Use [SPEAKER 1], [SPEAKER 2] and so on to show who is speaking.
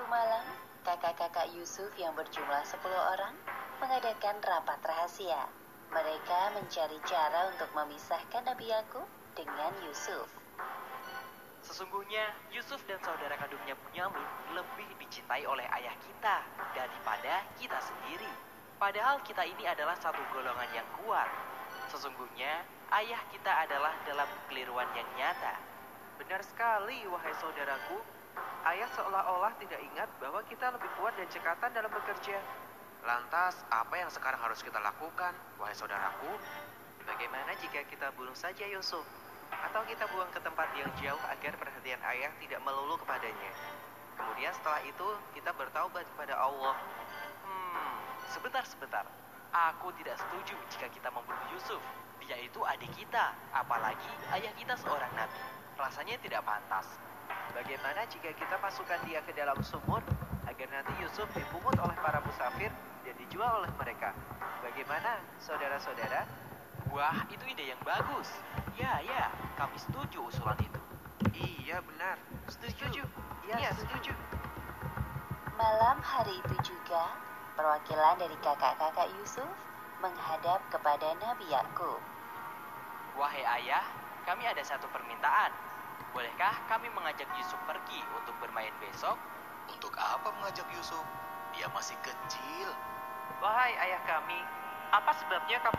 [SPEAKER 1] Suatu malam, kakak-kakak Yusuf yang berjumlah 10 orang mengadakan rapat rahasia. Mereka mencari cara untuk memisahkan Nabi Yakub dengan Yusuf.
[SPEAKER 2] Sesungguhnya Yusuf dan saudara kandungnya Bunyamin lebih dicintai oleh ayah kita daripada kita sendiri. Padahal kita ini adalah satu golongan yang kuat. Sesungguhnya ayah kita adalah dalam kekeliruan yang nyata.
[SPEAKER 3] Benar sekali, wahai saudaraku. Ayah seolah-olah tidak ingat bahwa kita lebih kuat dan cekatan dalam bekerja.
[SPEAKER 4] Lantas, apa yang sekarang harus kita lakukan, wahai saudaraku?
[SPEAKER 2] Bagaimana jika kita bunuh saja Yusuf? Atau kita buang ke tempat yang jauh agar perhatian ayah tidak melulu kepadanya. Kemudian setelah itu kita bertaubat kepada Allah. Hmm, sebentar-sebentar. Aku tidak setuju jika kita membunuh Yusuf. Dia itu adik kita, apalagi ayah kita seorang nabi. Rasanya tidak pantas. Bagaimana jika kita masukkan dia ke dalam sumur agar nanti Yusuf dipungut oleh para musafir dan dijual oleh mereka? Bagaimana, saudara-saudara? Wah, itu ide yang bagus. Ya, ya, kami setuju usulan itu.
[SPEAKER 4] Iya, benar.
[SPEAKER 2] Setuju.
[SPEAKER 3] Ya, setuju.
[SPEAKER 1] Malam hari itu juga, perwakilan dari kakak-kakak Yusuf menghadap kepada Nabi Yakub.
[SPEAKER 2] Wahai ayah, kami ada satu permintaan. Bolehkah kami mengajak Yusuf pergi untuk bermain besok?
[SPEAKER 5] Untuk apa mengajak Yusuf? Dia masih kecil.
[SPEAKER 3] Wahai ayah kami, apa sebabnya kamu